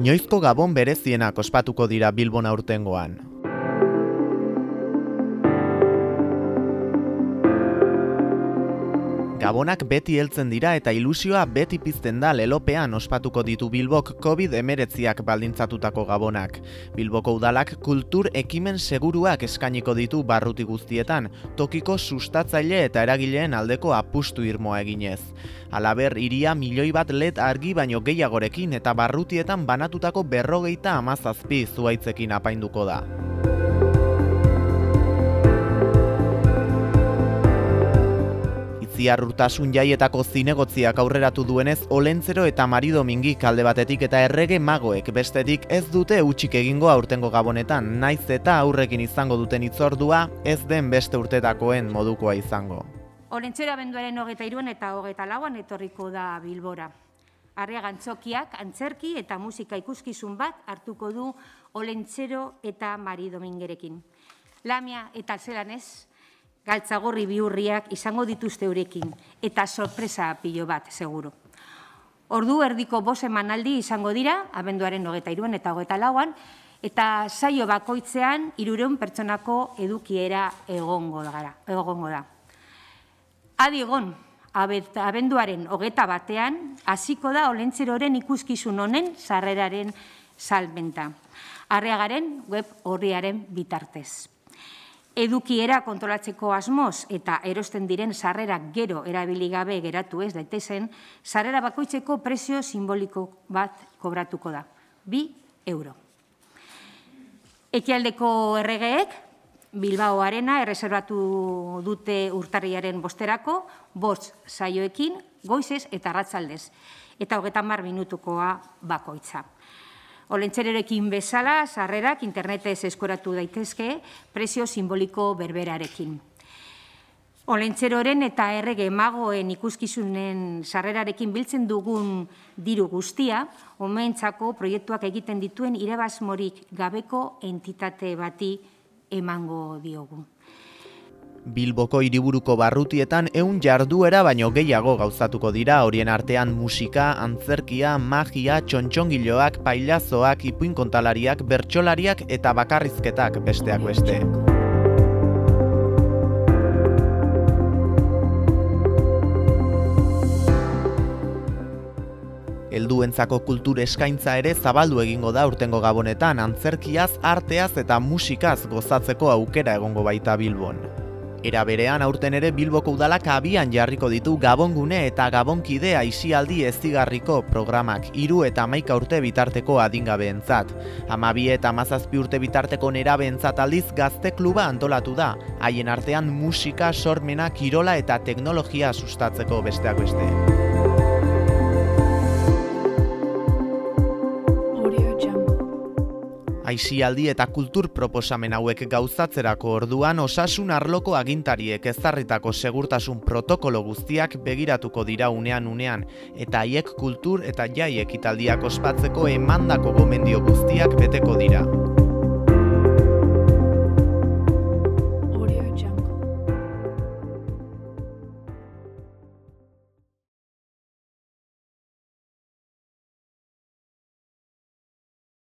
Inoizko gabon berezienak ospatuko dira Bilbon aurtengoan. Gabonak beti heltzen dira eta ilusioa beti pizten da lelopean ospatuko ditu Bilbok COVID emeretziak baldintzatutako gabonak. Bilboko udalak kultur ekimen seguruak eskainiko ditu barruti guztietan, tokiko sustatzaile eta eragileen aldeko apustu irmoa eginez. Alaber, iria milioi bat let argi baino gehiagorekin eta barrutietan banatutako berrogeita amazazpi zuaitzekin apainduko da. Ziarrurtasun jaietako zinegotziak aurreratu duenez, Olentzero eta Mari Domingi kalde batetik eta errege magoek bestetik ez dute utxik egingo aurtengo gabonetan, naiz eta aurrekin izango duten itzordua ez den beste urtetakoen modukoa izango. Olentzero abenduaren hogeta iruan eta hogeta lauan etorriko da Bilbora. Arria gantzokiak, antzerki eta musika ikuskizun bat hartuko du Olentzero eta Mari Domingerekin. Lamia eta zelanez, galtzagorri biurriak izango dituzte eurekin, eta sorpresa pilo bat, seguro. Ordu erdiko bose manaldi izango dira, abenduaren nogeta iruen eta hogeta lauan, eta saio bakoitzean irureun pertsonako edukiera egongo da. Egongo da. Adi egon, abenduaren hogeta batean, hasiko da olentzeroren ikuskizun honen sarreraren salbenta. Arreagaren web horriaren bitartez edukiera kontrolatzeko asmoz eta erosten diren sarrera gero erabili gabe geratu ez daitezen, sarrera bakoitzeko prezio simboliko bat kobratuko da. Bi euro. Ekialdeko erregeek, Bilbao Arena erreserbatu dute urtarriaren bosterako, bost saioekin, goizez eta ratzaldez, eta hogetan mar minutukoa bakoitza. Olentzererekin bezala, sarrerak internetez eskoratu daitezke, prezio simboliko berberarekin. Olentzeroren eta errege magoen ikuskizunen sarrerarekin biltzen dugun diru guztia, omentzako proiektuak egiten dituen irabazmorik gabeko entitate bati emango diogu. Bilboko hiriburuko barrutietan ehun jarduera baino gehiago gauzatuko dira horien artean musika, antzerkia, magia, txontxongiloak, pailazoak, ipuin kontalariak, bertsolariak eta bakarrizketak besteak beste. Helduentzako kultur eskaintza ere zabaldu egingo da urtengo gabonetan antzerkiaz, arteaz eta musikaz gozatzeko aukera egongo baita Bilbon. Era berean aurten ere Bilboko udalak abian jarriko ditu Gabongune eta Gabonkidea isialdi eztigarriko programak hiru eta hamaika urte bitarteko adingabeentzat. Hamabi eta hamazazpi urte bitarteko nerabeentzat aldiz gazte kluba antolatu da, haien artean musika, sormena, kirola eta teknologia sustatzeko besteak beste. Aisialdi eta kultur proposamen hauek gauzatzerako orduan osasun arloko agintariek ezarritako segurtasun protokolo guztiak begiratuko dira unean unean eta haiek kultur eta jai ekitaldiak ospatzeko emandako gomendio guztiak beteko.